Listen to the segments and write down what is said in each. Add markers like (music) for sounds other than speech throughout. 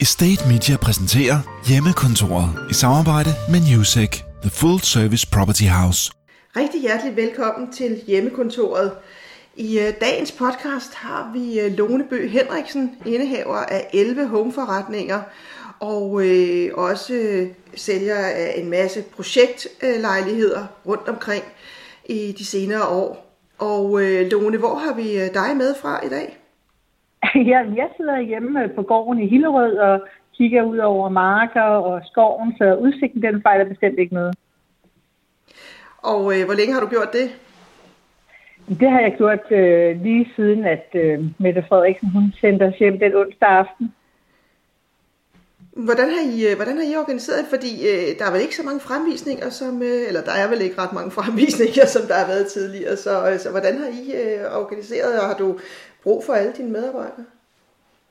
Estate Media præsenterer Hjemmekontoret i samarbejde med Newsec, The Full Service Property House. Rigtig hjertelig velkommen til Hjemmekontoret. I øh, dagens podcast har vi øh, Lone Bø Henriksen, indehaver af 11 homeforretninger, og øh, også øh, sælger af en masse projektlejligheder rundt omkring i de senere år. Og øh, Lone, hvor har vi øh, dig med fra i dag? (laughs) Ja, jeg sidder hjemme på gården i Hillerød og kigger ud over marker og skoven, så udsigten den fejler bestemt ikke noget. Og øh, hvor længe har du gjort det? Det har jeg gjort øh, lige siden, at øh, Mette Frederiksen hun sendte os hjem den onsdag aften. Hvordan har I, øh, hvordan har I organiseret det? Fordi øh, der er vel ikke så mange fremvisninger, som, øh, eller der er vel ikke ret mange (laughs) fremvisninger, som der har været tidligere. Så, øh, så hvordan har I øh, organiseret, og har du brug for alle dine medarbejdere?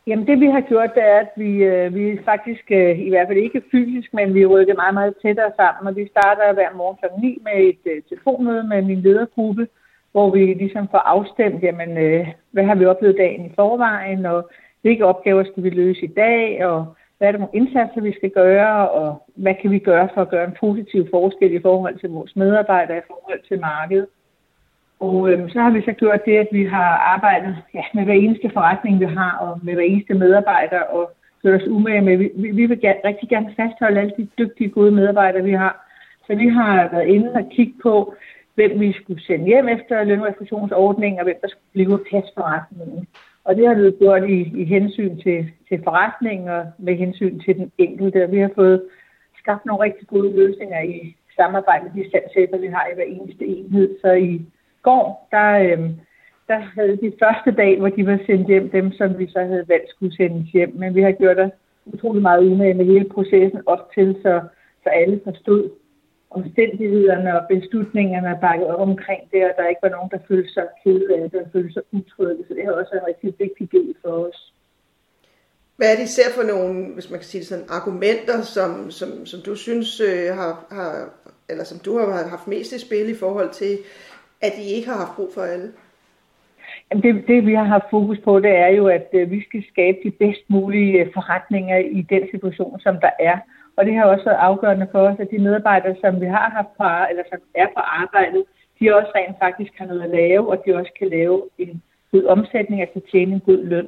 Jamen det vi har gjort, det er, at vi, øh, vi faktisk, øh, i hvert fald ikke fysisk, men vi rykker meget, meget tættere sammen, og vi starter hver morgen kl. 9 med et øh, telefonmøde med min ledergruppe, hvor vi ligesom får afstemt, jamen, øh, hvad har vi oplevet dagen i forvejen, og hvilke opgaver skal vi løse i dag, og hvad er det nogle indsatser, vi skal gøre, og hvad kan vi gøre for at gøre en positiv forskel i forhold til vores medarbejdere, i forhold til markedet. Og øhm, så har vi så gjort det, at vi har arbejdet ja, med hver eneste forretning, vi har, og med hver eneste medarbejder, og gjort os umage med. Vi, vi, vil gerne, rigtig gerne fastholde alle de dygtige, gode medarbejdere, vi har. Så vi har været inde og kigge på, hvem vi skulle sende hjem efter lønrefusionsordningen, og hvem der skulle blive passe forretningen. Og det har vi gjort i, i hensyn til, til forretningen og med hensyn til den enkelte. Vi har fået skabt nogle rigtig gode løsninger i samarbejde med de salgschefer, vi har i hver eneste enhed. Så i går, der, øh, der havde de første dag, hvor de var sendt hjem, dem som vi så havde valgt skulle sendes hjem. Men vi har gjort det utrolig meget umage med hele processen op til, så, så alle forstod omstændighederne og beslutningerne er bakket op omkring det, og der ikke var nogen, der følte sig ked af det, og følte sig utrygge. Så det har også en rigtig vigtig del for os. Hvad er det især for nogle, hvis man kan sige det sådan, argumenter, som, som, som du synes øh, har, har, eller som du har haft mest i spil i forhold til, at I ikke har haft brug for alle? Jamen det, det, vi har haft fokus på, det er jo, at øh, vi skal skabe de bedst mulige øh, forretninger i den situation, som der er. Og det har også været afgørende for os, at de medarbejdere, som vi har haft på, eller som er på arbejdet, de også rent faktisk har noget at lave, og de også kan lave en god omsætning, altså tjene en god løn.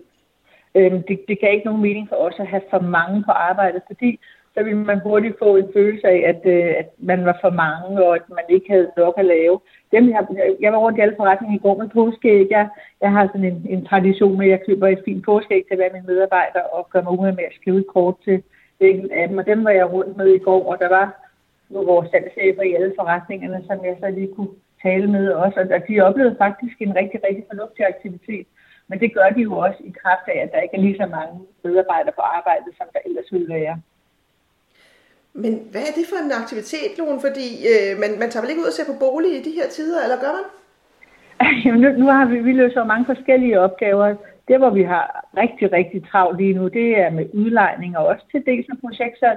Øhm, det, det kan ikke nogen mening for os at have for mange på arbejdet, fordi så ville man hurtigt få en følelse af, at, øh, at man var for mange, og at man ikke havde nok at lave. Dem, jeg, jeg var rundt i alle forretninger i går med påskeæg. Jeg, jeg har sådan en, en tradition med, at jeg køber et fint påskeæg til hver min medarbejder, og gør mig umiddelbart med at skrive et kort til hvilken af dem. Og dem var jeg rundt med i går, og der var vores salgschefer i alle forretningerne, som jeg så lige kunne tale med også. Og de oplevede faktisk en rigtig, rigtig fornuftig aktivitet. Men det gør de jo også i kraft af, at der ikke er lige så mange medarbejdere på arbejde, som der ellers ville være. Men hvad er det for en aktivitet, Lone? Fordi øh, man, man tager vel ikke ud og ser på bolig i de her tider, eller gør man? (laughs) Jamen, nu, nu har vi, vi løser mange forskellige opgaver. Det, hvor vi har rigtig, rigtig travlt lige nu, det er med udlejning og også til dels med projekter.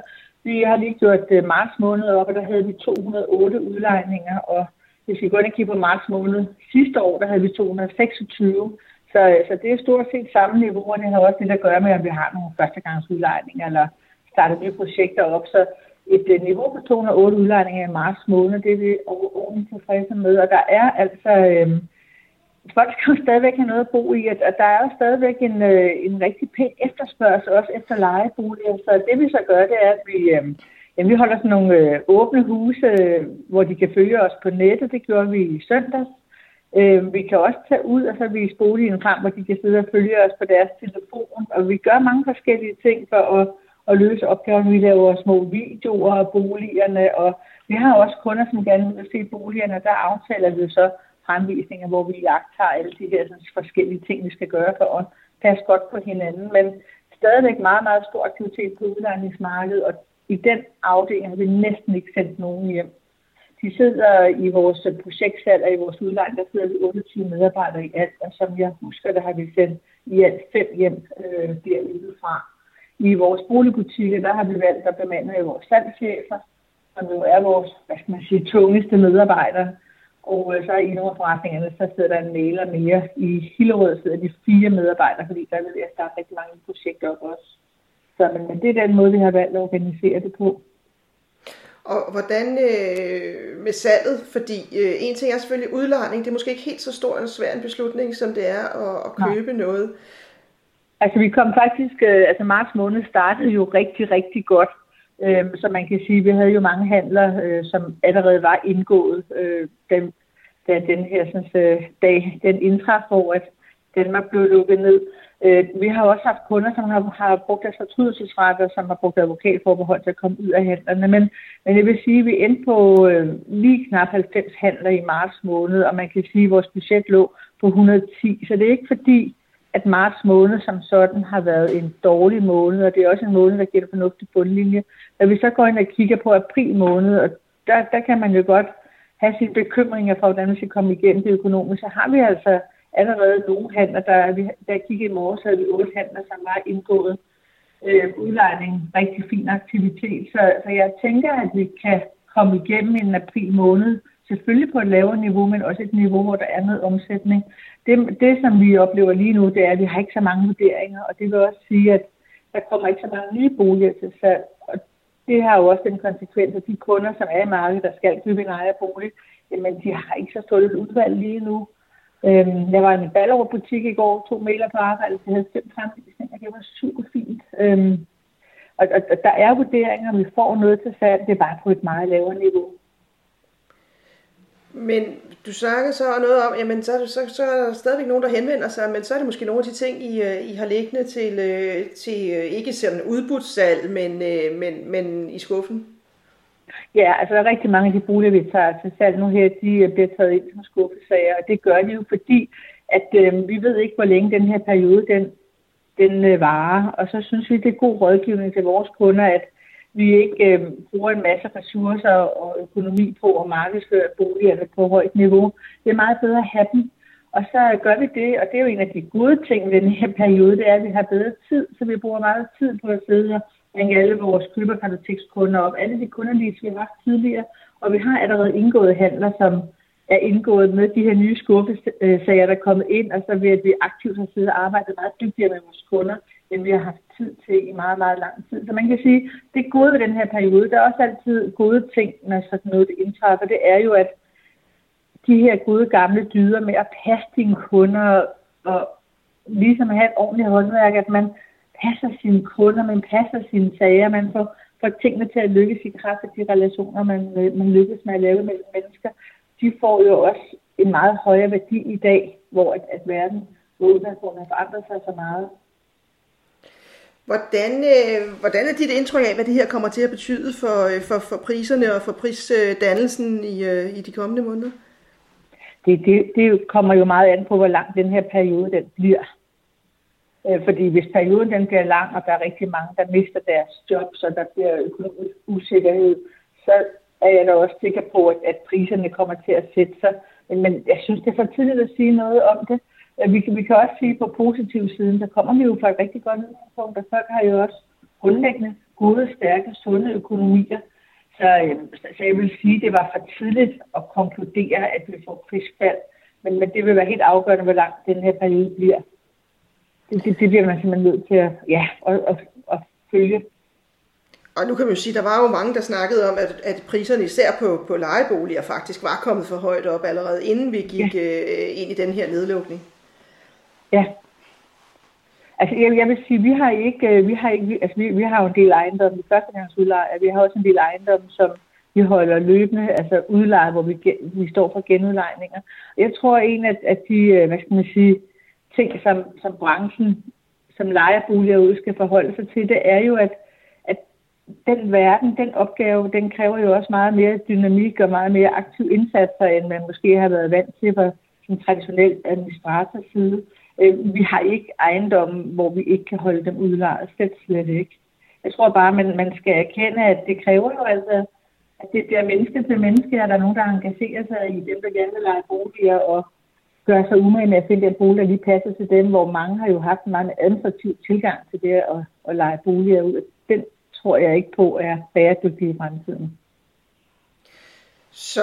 Vi har lige gjort øh, marts måned op, og der havde vi 208 udlejninger, og hvis vi går ind og kigger på marts måned sidste år, der havde vi 226. Så, øh, så det er stort set samme niveau, og det har også det at gøre med, at vi har nogle førstegangsudlejninger, eller starter nye projekter op. Så et øh, niveau på 208 udlejninger i marts måned, det er vi ordentligt tilfredse med. Og der er altså... Øh, folk skal jo stadigvæk have noget at bo i, og der er jo stadigvæk en, øh, en rigtig pæn efterspørgsel også efter lejeboliger. Så det vi så gør, det er, at vi, øh, jamen, vi holder sådan nogle øh, åbne huse, øh, hvor de kan følge os på nettet. Det gjorde vi i søndags. Øh, vi kan også tage ud og så vise boligen frem, hvor de kan sidde og følge os på deres telefon. Og vi gør mange forskellige ting for at, at løse opgaven. Vi laver små videoer af boligerne, og vi har også kunder, som gerne vil se boligerne, og der aftaler vi så fremvisninger, hvor vi jagter alle de her sådan, forskellige ting, vi skal gøre for at passe godt på hinanden. Men stadigvæk meget, meget stor aktivitet på udlejningsmarkedet, og i den afdeling har vi næsten ikke sendt nogen hjem. De sidder i vores projektsalg og i vores udlejning, der sidder vi 28 medarbejdere i alt, og som jeg husker, der har vi sendt i alt fem hjem øh, derude fra. I vores boligbutikker, der har vi valgt at bemande vores salgschefer, som jo er vores, hvad skal man sige, tungeste medarbejdere. Og øh, så i nogle af forretningerne, så sidder der en mailer mere. I Hillerød sidder de fire medarbejdere, fordi der er ved at starte rigtig mange projekter op også. Så men det er den måde, vi har valgt at organisere det på. Og hvordan øh, med salget? Fordi øh, en ting er selvfølgelig udlejning. Det er måske ikke helt så stor og svær en beslutning, som det er at, at købe Nej. noget. Altså vi kom faktisk, øh, altså marts måned startede jo rigtig, rigtig godt. Øh, så man kan sige, at vi havde jo mange handler, øh, som allerede var indgået, øh, den, da den her sådan, øh, dag, den indtraf, hvor at Danmark blev lukket ned. Øh, vi har også haft kunder, som har, har brugt deres fortrydelsesretter, som har brugt advokatforbehold til at komme ud af handlerne. Men, men jeg vil sige, at vi endte på øh, lige knap 90 handler i marts måned, og man kan sige, at vores budget lå på 110. Så det er ikke fordi, at marts måned som sådan har været en dårlig måned, og det er også en måned, der giver en fornuftig bundlinje. Når vi så går ind og kigger på april måned, og der, der kan man jo godt have sine bekymringer for, hvordan vi skal komme igennem det økonomiske, så har vi altså allerede nogle handler, der, vi, der kiggede i morges, havde vi otte handler, som var indgået øh, udlejning, rigtig fin aktivitet. Så, så jeg tænker, at vi kan komme igennem en april måned, selvfølgelig på et lavere niveau, men også et niveau, hvor der er noget omsætning. Det, det som vi oplever lige nu, det er, at vi har ikke så mange vurderinger, og det vil også sige, at der kommer ikke så mange nye boliger til salg. Og det har jo også den konsekvens, at de kunder, som er i markedet, der skal købe en ejerbolig, jamen de har ikke så stort et udvalg lige nu. Øhm, jeg var i en Ballerup-butik i går, to maler på arbejde, jeg havde fem fremvisninger, det var super fint. Øhm, og, og, og der er vurderinger, vi får noget til salg, det er bare på et meget lavere niveau. Men du snakker så noget om, jamen så så, så er der stadigvæk nogen, der henvender sig, men så er det måske nogle af de ting, I, øh, I har liggende til, øh, til øh, ikke sådan udbudssalg, men, men, men i skuffen. Ja, altså der er rigtig mange af de boliger, vi tager til salg nu her, de bliver taget ind som skuffesager, og det gør de jo fordi, at øh, vi ved ikke, hvor længe den her periode den, den øh, varer, og så synes vi, det er god rådgivning til vores kunder, at vi ikke øh, bruger en masse ressourcer og økonomi på at markedsføre boligerne på højt niveau. Det er meget bedre at have dem. Og så gør vi det, og det er jo en af de gode ting ved den her periode, det er, at vi har bedre tid, så vi bruger meget tid på at sidde og ringe alle vores køberkartotekskunder op, alle de kunder, vi har haft tidligere, og vi har allerede indgået handler, som er indgået med de her nye skuffesager, der er kommet ind, og så ved at vi aktivt har siddet og arbejdet meget dygtigere med vores kunder, end vi har haft tid til i meget, meget lang tid. Så man kan sige, det gode ved den her periode, der er også altid gode ting, når sådan noget indtræffer, det er jo, at de her gode gamle dyder med at passe dine kunder og ligesom have et ordentligt håndværk, at man passer sine kunder, man passer sine sager, man får, får tingene til at lykkes i kraft af de relationer, man, øh, man lykkes med at lave mellem mennesker. De får jo også en meget højere værdi i dag, hvor at, at verden hvor udgangspunktet har forandret sig så meget. Hvordan, øh, hvordan er dit indtryk af, hvad det her kommer til at betyde for, øh, for, for priserne og for prisdannelsen i, øh, i de kommende måneder? Det, det, det kommer jo meget an på, hvor lang den her periode den bliver. Øh, fordi hvis perioden den bliver lang, og der er rigtig mange, der mister deres job, så der bliver økonomisk usikkerhed, så er jeg da også sikker på, at, at priserne kommer til at sætte sig. Men, men jeg synes, det er for tidligt at sige noget om det. Vi kan, vi kan også sige på positiv siden, der kommer vi jo fra et rigtig godt udgangspunkt, og folk har jo også grundlæggende gode, stærke, sunde økonomier. Så, øh, så jeg vil sige, at det var for tidligt at konkludere, at vi får prisfald. Men, men det vil være helt afgørende, hvor lang den her periode bliver. Det, det, det bliver man simpelthen nødt til at, ja, at, at, at følge. Og nu kan man jo sige, der var jo mange, der snakkede om, at, at priserne især på, på lejeboliger faktisk var kommet for højt op allerede, inden vi gik ja. øh, ind i den her nedlukning. Ja. Altså, jeg, jeg vil sige, vi har ikke, øh, vi har ikke, altså, vi, vi har jo en del ejendomme i førstegangsudleje, vi har også en del ejendomme, som vi holder løbende, altså udleje, hvor vi, vi står for genudlejninger. Jeg tror, en af, af de, øh, hvad skal man sige, ting, som, som branchen, som lejeboliger ud skal forholde sig til, det er jo, at, at den verden, den opgave, den kræver jo også meget mere dynamik og meget mere aktiv indsatser, end man måske har været vant til fra en traditionel administratorside. Øh, Øh, vi har ikke ejendomme, hvor vi ikke kan holde dem udlejet, slet slet ikke. Jeg tror bare, man, man skal erkende, at det kræver jo altså, at det bliver menneske til menneske, at der er nogen, der engagerer sig i dem, der gerne vil lege boliger, og gøre sig umage med at finde den bolig, der lige passer til dem, hvor mange har jo haft en meget administrativ tilgang til det at, at lege boliger ud. Den tror jeg ikke på er bæredygtig i fremtiden. Så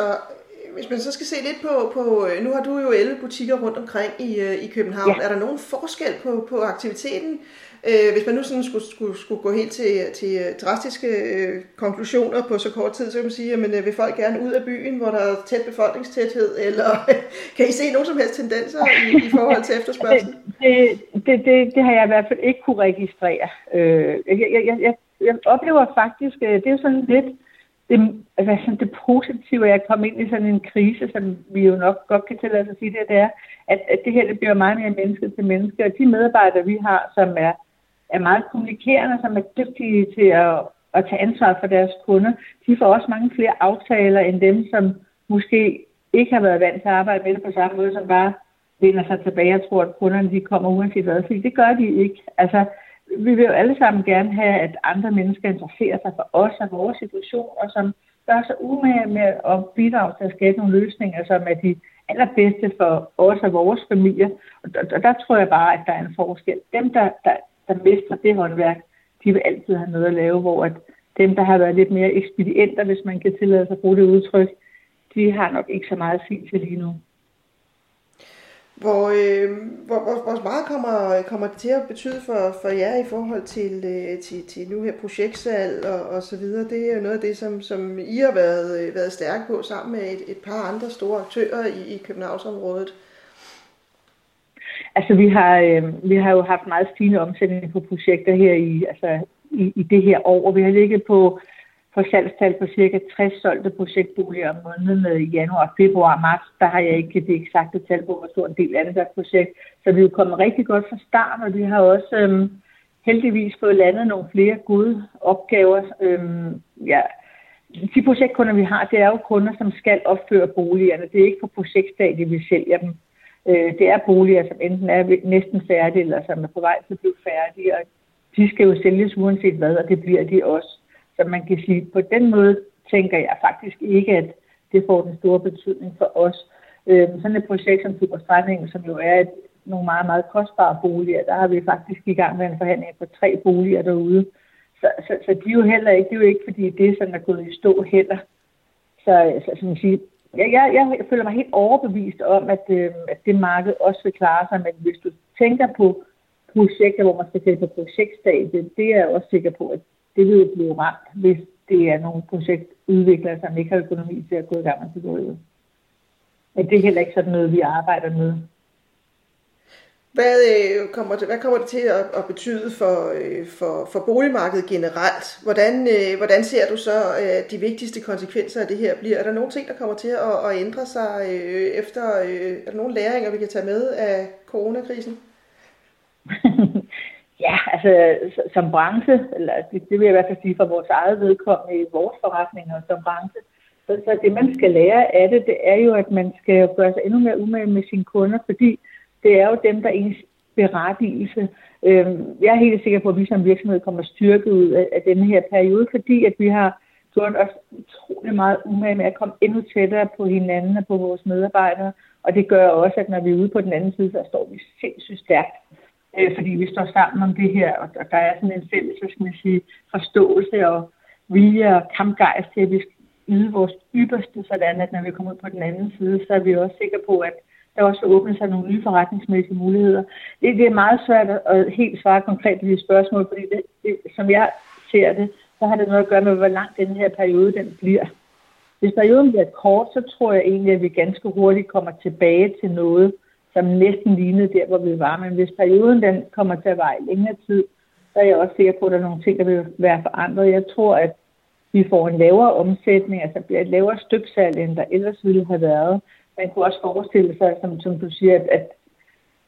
hvis man så skal se lidt på, på, øh, nu har du jo 11 butikker rundt omkring i, øh, i København. Ja. Er der nogen forskel på, på aktiviteten? Øh, hvis man nu sådan skulle, skulle, skulle gå helt til, til drastiske øh, konklusioner på så kort tid, så kan man sige, at vil folk gerne ud af byen, hvor der er tæt befolkningstæthed, eller (laughs) kan I se nogen som helst tendenser i, i forhold til efterspørgsel? (laughs) Det, det, det, det har jeg i hvert fald ikke kunne registrere. Øh, jeg, jeg, jeg, jeg oplever faktisk, det er sådan lidt, det, altså sådan det positive af at komme ind i sådan en krise, som vi jo nok godt kan tillade os at sige det, det er, at, at det her det bliver meget mere menneske til menneske. Og de medarbejdere, vi har, som er, er meget kommunikerende, som er dygtige til at, at tage ansvar for deres kunder, de får også mange flere aftaler end dem, som måske ikke har været vant til at arbejde med det på samme måde, som bare vender sig tilbage og tror, at kunderne de kommer uanset hvad. Fordi det gør de ikke. Altså, vi vil jo alle sammen gerne have, at andre mennesker interesserer sig for os og vores situation, og som gør sig umage med at bidrage til at skabe nogle løsninger, som er de allerbedste for os og vores familie. Og der, der, der tror jeg bare, at der er en forskel. Dem, der, der, der mestrer det håndværk, de vil altid have noget at lave, hvor at dem, der har været lidt mere ekspedienter, hvis man kan tillade sig at bruge det udtryk, de har nok ikke så meget at sige til lige nu. Hvor, øh, hvor, hvor, hvor meget kommer, kommer det til at betyde for, for jer i forhold til, øh, til, til nu her projektsalg og, og så videre? Det er jo noget af det, som, som I har været, øh, været stærke på sammen med et, et par andre store aktører i, i Københavnsområdet. Altså vi har, øh, vi har jo haft meget stigende omsætning på projekter her i, altså, i, i det her år, og vi har ligget på på salgstal på cirka 60 solgte projektboliger om måneden i januar, februar og marts. Der har jeg ikke det eksakte tal på, hvor stor en del af det der projekt. Så vi er jo kommet rigtig godt fra start, og vi har også øhm, heldigvis fået landet nogle flere gode opgaver. Øhm, ja, de projektkunder, vi har, det er jo kunder, som skal opføre boligerne. Det er ikke på projektstadiet, vi sælger dem. Øh, det er boliger, som enten er næsten færdige, eller som er på vej til at blive færdige, og de skal jo sælges uanset hvad, og det bliver de også. Så man kan sige, på den måde tænker jeg faktisk ikke, at det får den store betydning for os. Øh, sådan et projekt som Superstrandingen, som jo er et, nogle meget, meget kostbare boliger, der har vi faktisk i gang med en forhandling på tre boliger derude. Så, så, så de er jo heller ikke, det er jo ikke, fordi det er sådan, er gået i stå heller. Så, så som sige, jeg, jeg, jeg føler mig helt overbevist om, at, øh, at det marked også vil klare sig, men hvis du tænker på projekter, hvor man skal sætte på projektstadiet, det er jeg også sikker på, at det vil jo blive ramt, hvis det er nogle projektudviklere, som ikke har økonomi til at gå i gang med det. Men det er heller ikke sådan noget, vi arbejder med. Hvad, øh, kommer, det, hvad kommer det til at, at betyde for, øh, for, for boligmarkedet generelt? Hvordan, øh, hvordan ser du så øh, de vigtigste konsekvenser af det her bliver? Er der nogle ting, der kommer til at, at ændre sig øh, efter? Øh, er der nogle læringer, vi kan tage med af coronakrisen? (laughs) Ja, altså som branche, eller det, det vil jeg i hvert fald sige for vores eget vedkommende i vores forretninger som branche, så, så det man skal lære af det, det er jo, at man skal gøre sig endnu mere umage med sine kunder, fordi det er jo dem, der er ens berettigelse. Øhm, jeg er helt sikker på, at vi som virksomhed kommer styrket ud af, af denne her periode, fordi at vi har gjort os utrolig meget umage med at komme endnu tættere på hinanden og på vores medarbejdere, og det gør også, at når vi er ude på den anden side, så står vi sindssygt stærkt øh, fordi vi står sammen om det her, og der er sådan en fælles, hvad skal man sige, forståelse og vilje og kampgejst til, at vi skal yde vores ypperste, sådan at når vi kommer ud på den anden side, så er vi også sikre på, at der også vil åbne sig nogle nye forretningsmæssige muligheder. Det, det er meget svært at helt svare konkret på de spørgsmål, fordi det, det, som jeg ser det, så har det noget at gøre med, hvor lang den her periode den bliver. Hvis perioden bliver kort, så tror jeg egentlig, at vi ganske hurtigt kommer tilbage til noget, som næsten lignede der, hvor vi var. Men hvis perioden den kommer til at vare længere tid, så er jeg også sikker på, at der er nogle ting, der vil være forandret. Jeg tror, at vi får en lavere omsætning, altså bliver et lavere styksalg, end der ellers ville have været. Man kunne også forestille sig, som, som du siger, at, at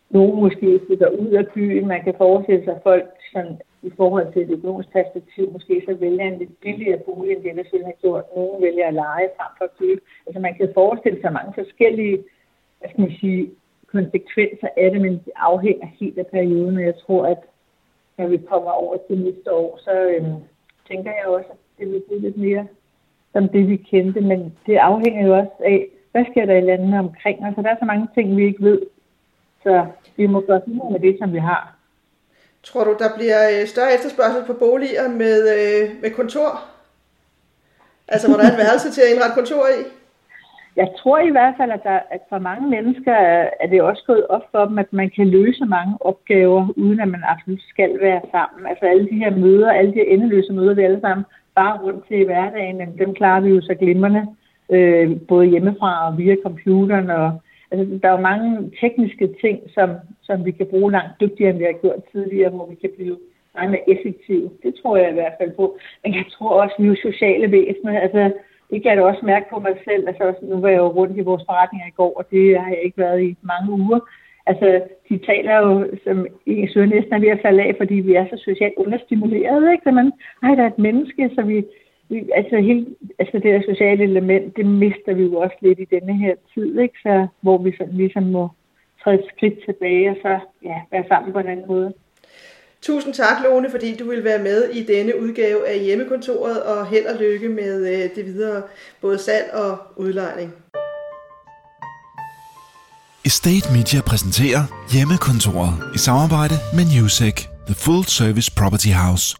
nogen måske flytter ud af byen. Man kan forestille sig, at folk sådan, i forhold til et økonomisk perspektiv måske så vælger en lidt billigere bolig, end det ellers ville have gjort. Nogen vælger at lege frem for at købe. Altså man kan forestille sig mange forskellige hvad skal man sige, konsekvenser af det, men det afhænger helt af perioden, og jeg tror, at når vi kommer over til næste år, så øhm, tænker jeg også, at det vil blive lidt mere som det, vi kendte, men det afhænger jo også af, hvad sker der i landene omkring os, altså, der er så mange ting, vi ikke ved, så vi må gøre noget med det, som vi har. Tror du, der bliver øh, større efterspørgsel på boliger med, øh, med kontor? Altså, hvor der er et værelse til at indrette kontor i? Jeg tror i hvert fald, at, der, at for mange mennesker er det også gået op for dem, at man kan løse mange opgaver, uden at man absolut skal være sammen. Altså alle de her møder, alle de her endeløse møder, vi alle sammen bare rundt til i hverdagen, men dem klarer vi jo så glimrende, øh, både hjemmefra og via computeren. Og, altså, der er jo mange tekniske ting, som, som vi kan bruge langt dygtigere, end vi har gjort tidligere, hvor vi kan blive meget mere effektive. Det tror jeg i hvert fald på. Men jeg tror også, at vi er sociale væsener. Altså, det kan jeg da også mærke på mig selv. Altså, nu var jeg jo rundt i vores forretninger i går, og det har jeg ikke været i mange uger. Altså, de taler jo, som i søger næsten er ved at falde af, fordi vi er så socialt understimuleret, ikke? Så man, ej, der er et menneske, så vi, vi altså, hele, altså det der sociale element, det mister vi jo også lidt i denne her tid, ikke? Så, hvor vi sådan ligesom må træde et skridt tilbage, og så ja, være sammen på en anden måde. Tusind tak, Lone, fordi du vil være med i denne udgave af hjemmekontoret, og held og lykke med øh, det videre både salg og udlejning. Estate Media præsenterer Hjemmekontoret i samarbejde med Newsec, The Full Service Property House.